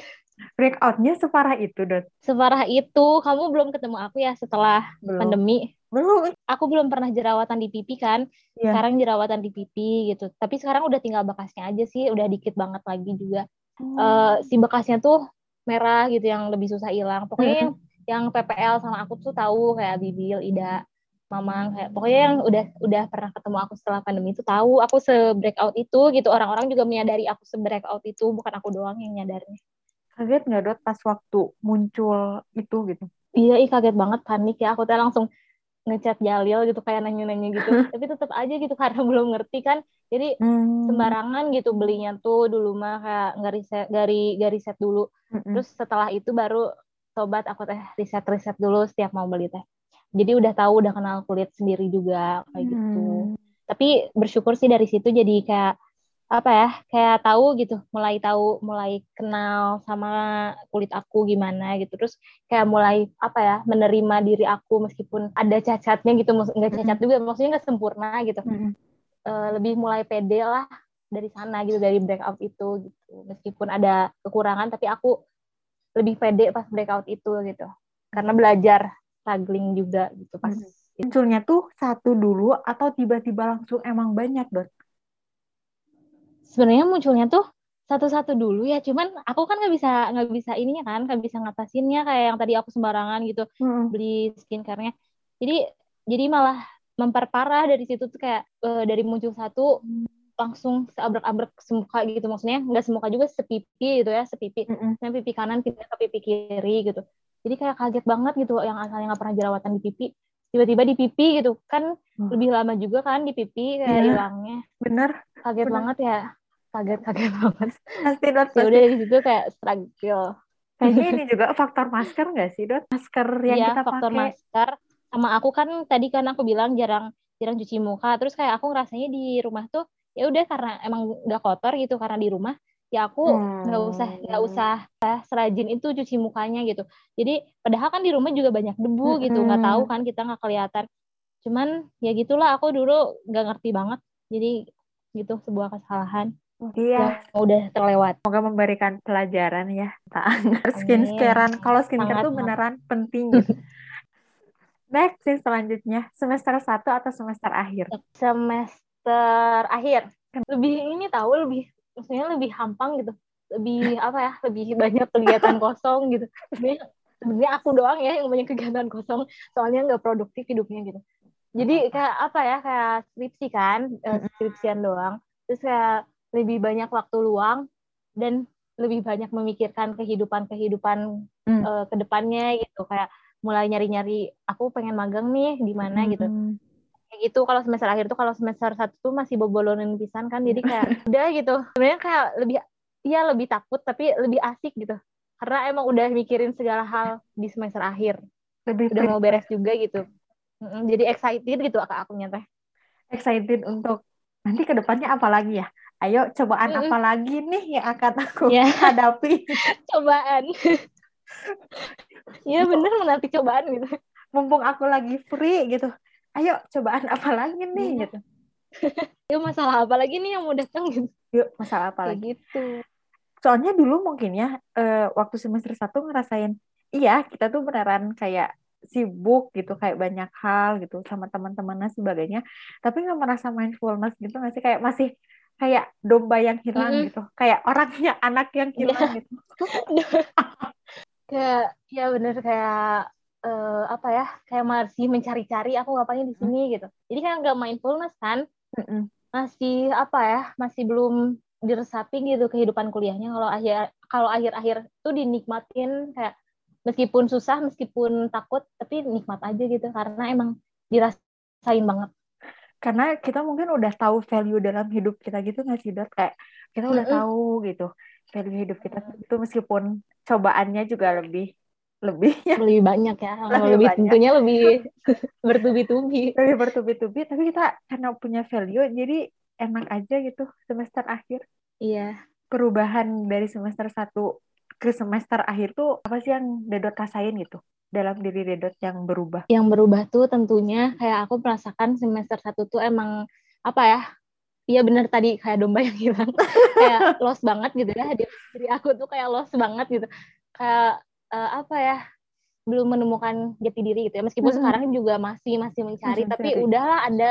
Breakoutnya separah itu dot? Separah itu. Kamu belum ketemu aku ya setelah belum. pandemi? Belum. Aku belum pernah jerawatan di pipi kan? Yeah. sekarang jerawatan di pipi gitu. Tapi sekarang udah tinggal bekasnya aja sih. Udah dikit banget lagi juga. Hmm. uh, si bekasnya tuh merah gitu yang lebih susah hilang. Pokoknya hmm. yang, yang PPL sama aku tuh tahu kayak Bibil Ida Mamang kayak pokoknya yang udah udah pernah ketemu aku setelah pandemi itu tahu aku se breakout itu gitu. Orang-orang juga menyadari aku se breakout itu bukan aku doang yang nyadarnya. Kaget nggak dot pas waktu muncul itu gitu? Iya ih kaget banget panik ya. Aku tuh langsung ngechat Jalil gitu kayak nanya-nanya gitu. Tapi tetap aja gitu karena belum ngerti kan. Jadi hmm. sembarangan gitu belinya tuh dulu mah kayak nggak riset gari gak riset dulu. Hmm. terus setelah itu baru sobat aku teh riset riset dulu setiap mau beli teh jadi udah tahu udah kenal kulit sendiri juga kayak gitu. hmm. gitu tapi bersyukur sih dari situ jadi kayak apa ya kayak tahu gitu mulai tahu mulai kenal sama kulit aku gimana gitu terus kayak mulai apa ya menerima diri aku meskipun ada cacatnya gitu nggak cacat juga maksudnya nggak sempurna gitu mm-hmm. uh, lebih mulai pede lah dari sana gitu dari breakout itu gitu meskipun ada kekurangan tapi aku lebih pede pas breakout itu gitu karena belajar struggling juga gitu pas mm-hmm. munculnya tuh satu dulu atau tiba-tiba langsung emang banyak dok sebenarnya munculnya tuh satu-satu dulu ya cuman aku kan nggak bisa nggak bisa ininya kan nggak bisa ngatasinnya kayak yang tadi aku sembarangan gitu hmm. beli skincare-nya jadi jadi malah memperparah dari situ tuh kayak uh, dari muncul satu langsung seabrek-abrek semuka gitu maksudnya nggak semuka juga sepipi gitu ya sepipi mm -hmm. pipi kanan pindah ke pipi kiri gitu jadi kayak kaget banget gitu yang asalnya nggak pernah jerawatan di pipi tiba-tiba di pipi gitu. Kan hmm. lebih lama juga kan di pipi kayak yeah. hilangnya. Bener. Kaget bener. banget ya. Kaget kaget banget. Pasti dot ya udah dari situ kayak struggle. Kayaknya ini juga faktor masker nggak sih dot? Masker yang iya, kita faktor pakai. masker. Sama aku kan tadi kan aku bilang jarang jarang cuci muka. Terus kayak aku ngerasanya di rumah tuh ya udah karena emang udah kotor gitu karena di rumah ya aku nggak hmm. usah nggak usah eh, serajin itu cuci mukanya gitu jadi padahal kan di rumah juga banyak debu gitu nggak tahu kan kita nggak kelihatan cuman ya gitulah aku dulu nggak ngerti banget jadi gitu sebuah kesalahan Iya. udah terlewat. Semoga memberikan pelajaran ya tentang skincarean. Kalau skincare tuh beneran penting. Gitu. Next sih selanjutnya semester satu atau semester akhir? Semester akhir. Lebih ini tahu lebih maksudnya lebih hampang gitu. Lebih apa ya? Lebih banyak kegiatan kosong gitu. Sebenarnya aku doang ya yang banyak kegiatan kosong. Soalnya nggak produktif hidupnya gitu. Jadi kayak apa ya? Kayak skripsi kan, eh, skripsian doang. Terus kayak lebih banyak waktu luang dan lebih banyak memikirkan kehidupan kehidupan hmm. uh, ke depannya gitu kayak mulai nyari-nyari aku pengen magang nih di mana hmm. gitu kayak gitu kalau semester akhir tuh kalau semester satu tuh masih bobolonin pisan kan jadi kayak udah gitu. Sebenarnya kayak lebih iya lebih takut tapi lebih asik gitu. Karena emang udah mikirin segala hal di semester akhir. Lebih udah mau beres juga gitu. Jadi excited gitu aku aku teh. Excited untuk nanti ke depannya apa lagi ya? Ayo cobaan mm -hmm. apa lagi nih yang akan aku yeah. hadapi? Cobaan. Iya bener menanti cobaan gitu. Mumpung aku lagi free gitu ayo cobaan apa lagi nih yeah. gitu yuk masalah apa lagi nih yang mau datang gitu yuk masalah apa lagi gitu soalnya dulu mungkin ya uh, waktu semester satu ngerasain iya kita tuh beneran kayak sibuk gitu kayak banyak hal gitu sama teman-temannya sebagainya tapi nggak merasa mindfulness gitu nggak sih kayak masih kayak domba yang hilang mm. gitu kayak orangnya anak yang iya. hilang yeah. gitu kayak ya bener kayak uh, apa ya kayak masih mencari-cari aku ngapain di sini? Mm. gitu. Jadi kan nggak mindfulness kan? Mm -mm. masih apa ya masih belum diresapi gitu kehidupan kuliahnya. Kalau akhir kalau akhir-akhir tuh dinikmatin kayak meskipun susah meskipun takut tapi nikmat aja gitu. Karena emang dirasain banget. Karena kita mungkin udah tahu value dalam hidup kita gitu nggak sih dot? Kayak kita udah mm -hmm. tahu gitu value hidup kita itu meskipun cobaannya juga lebih lebih lebih banyak ya lebih, lebih banyak. tentunya lebih bertubi-tubi lebih bertubi-tubi tapi kita karena punya value jadi enak aja gitu semester akhir iya perubahan dari semester satu ke semester akhir tuh apa sih yang Dedot rasain gitu dalam diri Dedot yang berubah? Yang berubah tuh tentunya kayak aku merasakan semester satu tuh emang apa ya? Iya bener tadi kayak domba yang hilang, kayak lost banget gitu ya. Diri aku tuh kayak lost banget gitu. Kayak uh, apa ya? belum menemukan jati diri gitu ya. Meskipun hmm. sekarang juga masih masih mencari, masih tapi mencari. udahlah ada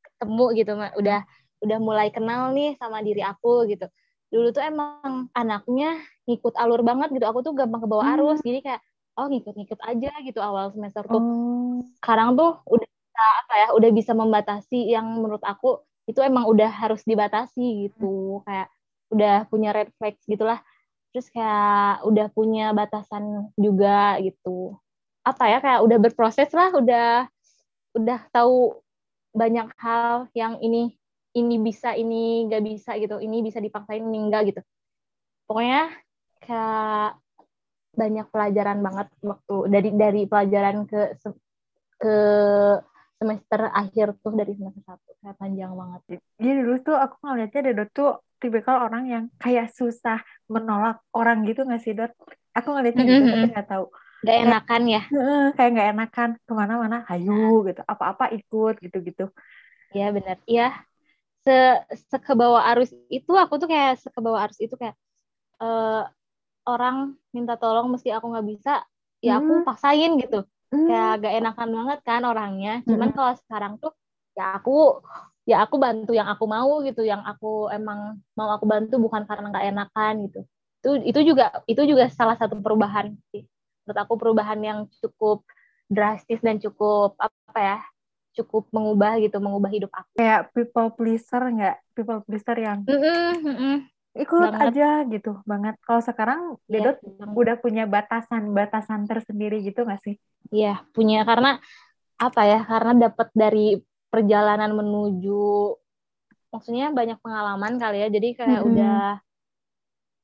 ketemu gitu, udah udah mulai kenal nih sama diri aku gitu dulu tuh emang anaknya ngikut alur banget gitu aku tuh gampang ke bawah hmm. arus jadi kayak oh ngikut-ngikut aja gitu awal semester tuh oh. sekarang tuh udah bisa apa ya udah bisa membatasi yang menurut aku itu emang udah harus dibatasi gitu kayak udah punya red flags gitulah terus kayak udah punya batasan juga gitu. Apa ya kayak udah berproses lah udah udah tahu banyak hal yang ini ini bisa ini nggak bisa gitu ini bisa dipaksain ini enggak gitu. Pokoknya kayak banyak pelajaran banget waktu dari dari pelajaran ke ke semester akhir tuh dari semester satu kayak panjang banget. Iya dulu tuh aku ngeliatnya Dot tuh tipikal orang yang kayak susah menolak orang gitu nggak sih Dot? Aku ngeliatnya mm -hmm. gitu tapi nggak tahu. Gak enakan ya? Kayak nggak enakan ke mana-mana, hayu gitu, apa-apa ikut gitu-gitu. Iya benar. Iya se sekebawa arus itu aku tuh kayak sekebawa arus itu kayak uh, orang minta tolong meski aku nggak bisa ya aku hmm. paksain gitu. Kayak gak enakan banget kan orangnya. Cuman hmm. kalau sekarang tuh ya aku ya aku bantu yang aku mau gitu. Yang aku emang mau aku bantu bukan karena nggak enakan gitu. Itu itu juga itu juga salah satu perubahan sih. Menurut aku perubahan yang cukup drastis dan cukup apa ya cukup mengubah gitu mengubah hidup aku. Kayak people pleaser nggak? People pleaser yang mm -mm, mm -mm. Ikut banget. aja gitu banget. Kalau sekarang yeah, Dedot udah punya batasan-batasan tersendiri gitu nggak sih? Iya punya. Karena apa ya karena dapat dari perjalanan menuju maksudnya banyak pengalaman kali ya. Jadi kayak mm -hmm. udah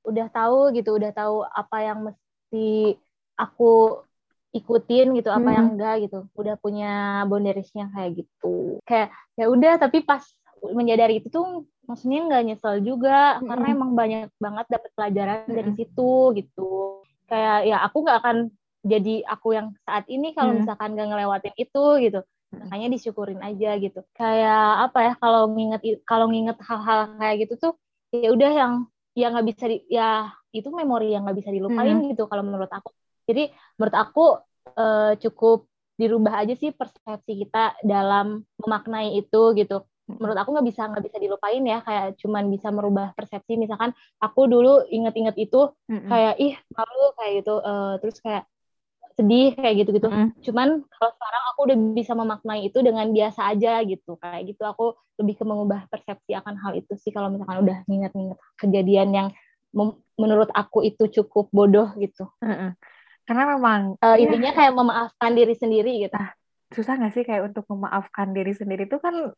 udah tahu gitu udah tahu apa yang mesti aku ikutin gitu apa hmm. yang enggak gitu. Udah punya boundariesnya kayak gitu. Kayak ya udah tapi pas menyadari itu tuh maksudnya nggak nyesel juga hmm. karena emang banyak banget dapat pelajaran hmm. dari situ gitu kayak ya aku nggak akan jadi aku yang saat ini kalau hmm. misalkan nggak ngelewatin itu gitu makanya disyukurin aja gitu kayak apa ya kalau nginget kalau nginget hal-hal kayak gitu tuh ya udah yang yang nggak bisa di, ya itu memori yang nggak bisa dilupain hmm. gitu kalau menurut aku jadi menurut aku uh, cukup dirubah aja sih persepsi kita dalam memaknai itu gitu. Menurut aku nggak bisa nggak bisa dilupain ya kayak cuman bisa merubah persepsi. Misalkan aku dulu inget-inget itu mm-hmm. kayak ih malu kayak gitu, uh, terus kayak sedih kayak gitu-gitu. Mm. Cuman kalau sekarang aku udah bisa memaknai itu dengan biasa aja gitu. Kayak gitu aku lebih ke mengubah persepsi akan hal itu sih kalau misalkan udah nginget-nginget kejadian yang menurut aku itu cukup bodoh gitu. Mm-hmm karena memang uh, intinya kayak memaafkan diri sendiri gitu nah, susah nggak sih kayak untuk memaafkan diri sendiri itu kan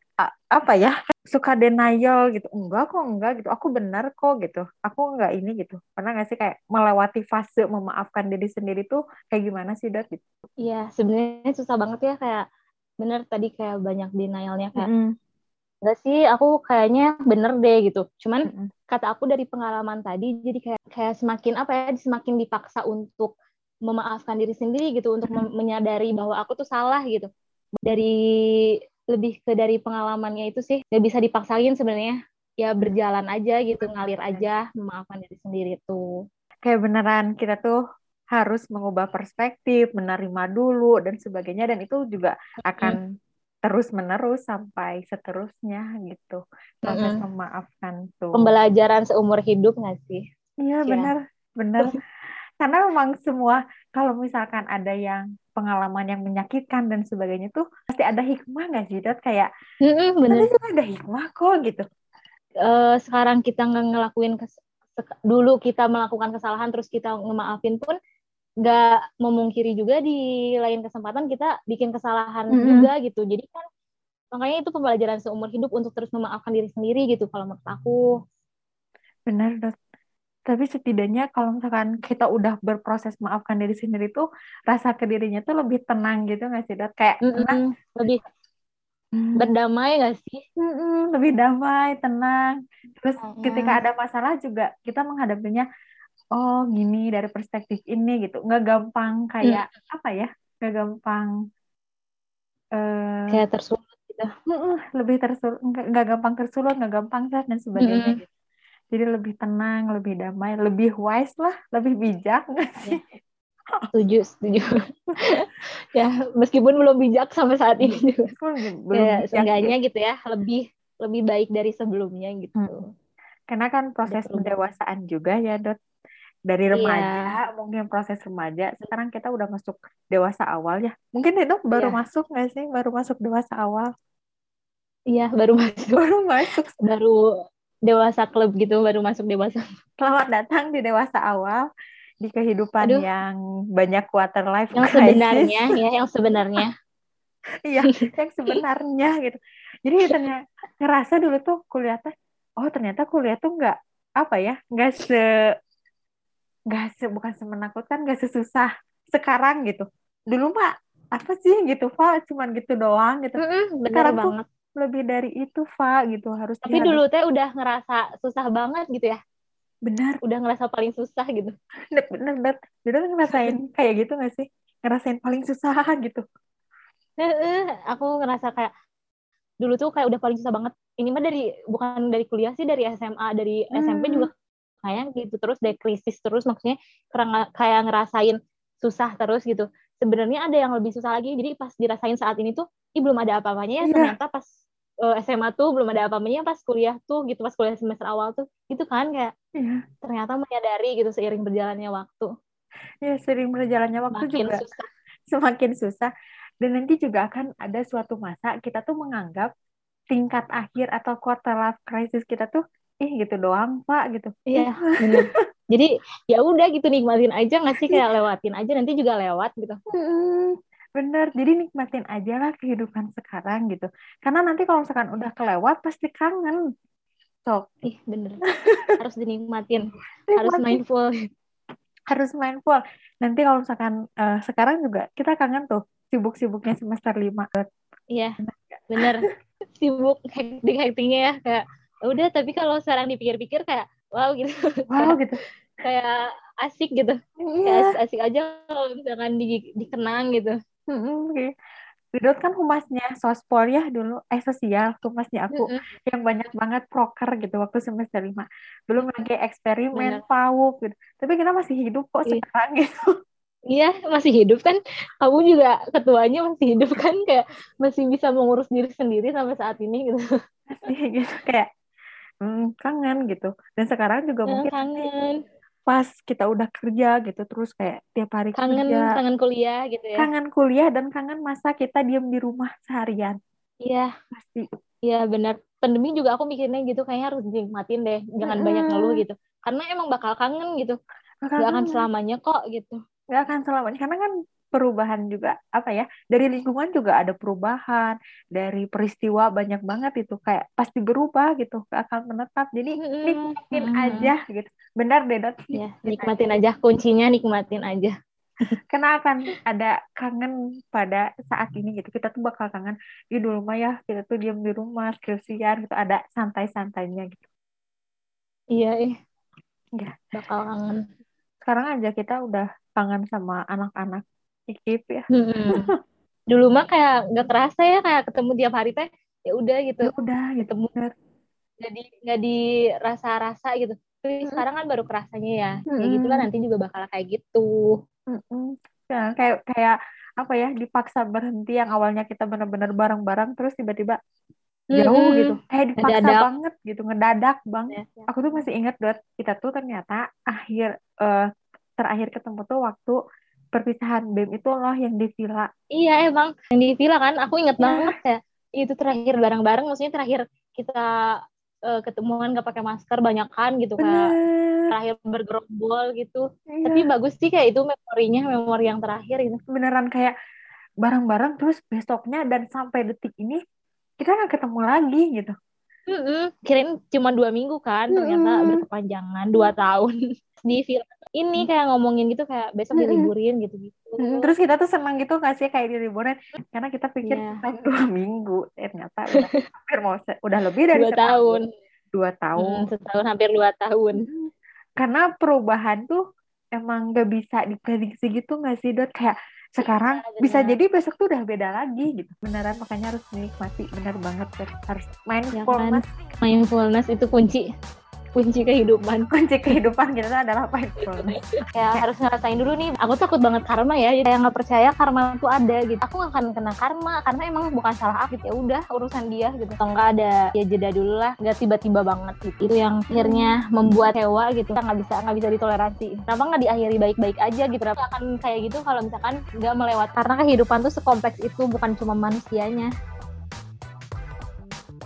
apa ya suka denial gitu enggak kok enggak gitu aku benar kok gitu aku enggak ini gitu pernah nggak sih kayak melewati fase memaafkan diri sendiri tuh kayak gimana sih dot gitu iya sebenarnya susah banget ya kayak bener tadi kayak banyak denialnya kayak mm -hmm. Enggak sih, aku kayaknya bener deh gitu. Cuman mm -hmm. kata aku dari pengalaman tadi, jadi kayak kayak semakin apa ya, semakin dipaksa untuk memaafkan diri sendiri gitu untuk menyadari bahwa aku tuh salah gitu. Dari lebih ke dari pengalamannya itu sih nggak bisa dipaksain sebenarnya. Ya berjalan aja gitu ngalir aja memaafkan diri sendiri itu kayak beneran kita tuh harus mengubah perspektif menerima dulu dan sebagainya. Dan itu juga akan hmm. terus menerus sampai seterusnya gitu. Proses hmm. memaafkan tuh. Pembelajaran seumur hidup nggak sih? Iya ya. benar benar karena memang semua kalau misalkan ada yang pengalaman yang menyakitkan dan sebagainya tuh pasti ada hikmah nggak sih Dot? Kayak mm-hmm, bener. ada hikmah kok gitu. Uh, sekarang kita nggak ngelakuin kes- dulu kita melakukan kesalahan terus kita ngemaafin pun nggak memungkiri juga di lain kesempatan kita bikin kesalahan mm-hmm. juga gitu. Jadi kan makanya itu pembelajaran seumur hidup untuk terus memaafkan diri sendiri gitu kalau menurut aku. Benar Dot tapi setidaknya kalau misalkan kita udah berproses maafkan diri sendiri tuh rasa ke dirinya tuh lebih tenang gitu nggak sih Dot? Kayak mm -hmm. lebih hmm. berdamai nggak sih? Mm -hmm, lebih damai, tenang. Terus mm -hmm. ketika ada masalah juga kita menghadapinya oh gini dari perspektif ini gitu, nggak gampang kayak mm. apa ya? Nggak gampang uh, kayak tersulut gitu. Mm -mm, lebih tersulut, nggak gampang tersulut, nggak gampang dan sebagainya mm -hmm. gitu jadi lebih tenang lebih damai lebih wise lah lebih bijak nggak iya. sih setuju setuju. Ya meskipun belum bijak sampai saat ini juga. Belum ya, seenggaknya gitu ya lebih lebih baik dari sebelumnya gitu. Hmm. karena kan proses pendewasaan juga ya dot. Dari iya. remaja yeah. mungkin proses remaja sekarang kita udah masuk dewasa awal ya. Mungkin itu baru yeah. masuk nggak sih? Baru masuk dewasa awal? Iya baru masuk. Baru masuk. Baru dewasa klub gitu baru masuk dewasa. Selamat datang di dewasa awal di kehidupan Aduh. yang banyak quarter life yang crisis. sebenarnya ya yang sebenarnya iya yang sebenarnya gitu jadi ternyata ngerasa dulu tuh kuliah teh oh ternyata kuliah tuh nggak apa ya nggak se nggak se bukan semenakutkan nggak sesusah sekarang gitu dulu pak apa sih gitu pak cuman gitu doang gitu mm -hmm, sekarang banget. tuh lebih dari itu Fa gitu. Harus tapi dulu teh udah ngerasa susah banget gitu ya. Benar. Udah ngerasa paling susah gitu. Bener bener bener dulu ngerasain kayak gitu gak sih? Ngerasain paling susah gitu. Aku ngerasa kayak dulu tuh kayak udah paling susah banget. Ini mah dari bukan dari kuliah sih dari SMA dari hmm. SMP juga kayak gitu. Terus dari krisis terus maksudnya kayak ngerasain susah terus gitu sebenarnya ada yang lebih susah lagi jadi pas dirasain saat ini tuh ini belum ada apa-apanya ya yeah. ternyata pas uh, eh, SMA tuh belum ada apa-apanya pas kuliah tuh gitu pas kuliah semester awal tuh gitu kan kayak yeah. ternyata menyadari gitu seiring berjalannya waktu ya seiring berjalannya waktu semakin juga susah. semakin susah dan nanti juga akan ada suatu masa kita tuh menganggap tingkat akhir atau quarter life crisis kita tuh ih gitu doang pak gitu iya jadi ya udah gitu nikmatin aja nggak sih kayak lewatin aja nanti juga lewat gitu Bener, jadi nikmatin aja lah kehidupan sekarang gitu. Karena nanti kalau misalkan udah kelewat pasti kangen. Sok. Ih, bener. Harus dinikmatin. Harus mindful. Harus mindful. Nanti kalau misalkan uh, sekarang juga kita kangen tuh sibuk-sibuknya semester lima. Iya, bener. Sibuk hektik-hektiknya ya. Kayak, udah tapi kalau sekarang dipikir-pikir kayak, wow gitu. Wow gitu. kayak asik gitu. Kayak asik aja kalau misalkan di, dikenang gitu. Dudut kan humasnya sospol ya dulu, eh sosial, humasnya aku yang banyak banget proker gitu waktu semester lima. Belum lagi eksperimen, PAUP gitu. Tapi kita masih hidup kok iya. sekarang gitu. Iya, masih hidup kan. Kamu juga ketuanya masih hidup kan, kayak masih bisa mengurus diri sendiri sampai saat ini gitu. Masih gitu, kayak hmm, kangen gitu. Dan sekarang juga mungkin kangen. pas kita udah kerja gitu terus kayak tiap hari kangen kerja. kangen kuliah gitu ya. Kangen kuliah dan kangen masa kita diem di rumah seharian. Iya. Pasti. Iya benar. Pandemi juga aku mikirnya gitu kayaknya harus dinikmatin deh. Jangan hmm. banyak ngeluh gitu. Karena emang bakal kangen gitu. Bakal gak akan selamanya kok gitu. Nggak akan selamanya. Karena kan perubahan juga apa ya dari lingkungan juga ada perubahan dari peristiwa banyak banget itu kayak pasti berubah gitu akan menetap. Jadi nikmatin hmm. aja gitu. Benar deh dot. Ya, nikmatin aja. kuncinya nikmatin aja. Karena akan ada kangen pada saat ini gitu. Kita tuh bakal kangen di dulu mah ya kita tuh diam di rumah skripsian gitu. Ada santai-santainya gitu. Iya eh ya. Bakal kangen. Sekarang aja kita udah kangen sama anak-anak ikip ya hmm. dulu mah kayak nggak kerasa ya kayak ketemu tiap hari teh ya udah gitu ya udah ketemu gitu. jadi nggak dirasa-rasa gitu tapi hmm. sekarang kan baru kerasanya ya hmm. ya gitu kan nanti juga bakal kayak gitu hmm. ya, kayak kayak apa ya dipaksa berhenti yang awalnya kita benar-benar bareng-bareng terus tiba-tiba jauh hmm. gitu kayak dipaksa ngedadak. banget gitu ngedadak banget ya, ya. aku tuh masih ingat dot kita tuh ternyata akhir uh, terakhir ketemu tuh waktu perpisahan BEM itu loh yang di villa. Iya emang. Yang di villa kan aku inget ya. banget ya. Itu terakhir bareng-bareng maksudnya terakhir kita uh, ketemuan gak pakai masker banyak kan gitu kan. Terakhir bergerombol gitu. Iya. tapi bagus sih kayak itu memorinya memori yang terakhir itu. Beneran kayak bareng-bareng terus besoknya dan sampai detik ini kita nggak ketemu lagi gitu mm -mm. kirain cuma dua minggu kan ternyata mm. berkepanjangan dua tahun di film ini kayak ngomongin gitu kayak besok diliburin gitu-gitu. Terus kita tuh senang gitu gak sih kayak diliburin karena kita pikir yeah. dua minggu eh, ternyata udah hampir mau udah lebih dari dua tahun. Dua tahun. Hmm, setahun hampir dua tahun. Karena perubahan tuh emang gak bisa diprediksi gitu gak sih Dot kayak sekarang ya, bisa jadi besok tuh udah beda lagi gitu. Beneran makanya harus menikmati bener banget harus mindfulness ya kan? mindfulness itu kunci kunci kehidupan. Kunci kehidupan kita adalah mindfulness ya harus ngerasain dulu nih. Aku takut banget karma ya. Jadi yang nggak percaya karma itu ada gitu. Aku nggak akan kena karma karena emang bukan salah aku. Ya udah urusan dia gitu. Atau nggak ada ya jeda dulu lah. Nggak tiba-tiba banget gitu. Itu yang akhirnya membuat hewa gitu. Kita nggak bisa nggak bisa ditoleransi. Kenapa nggak diakhiri baik-baik aja gitu? Kenapa akan kayak gitu kalau misalkan nggak melewat? Karena kehidupan tuh sekompleks itu bukan cuma manusianya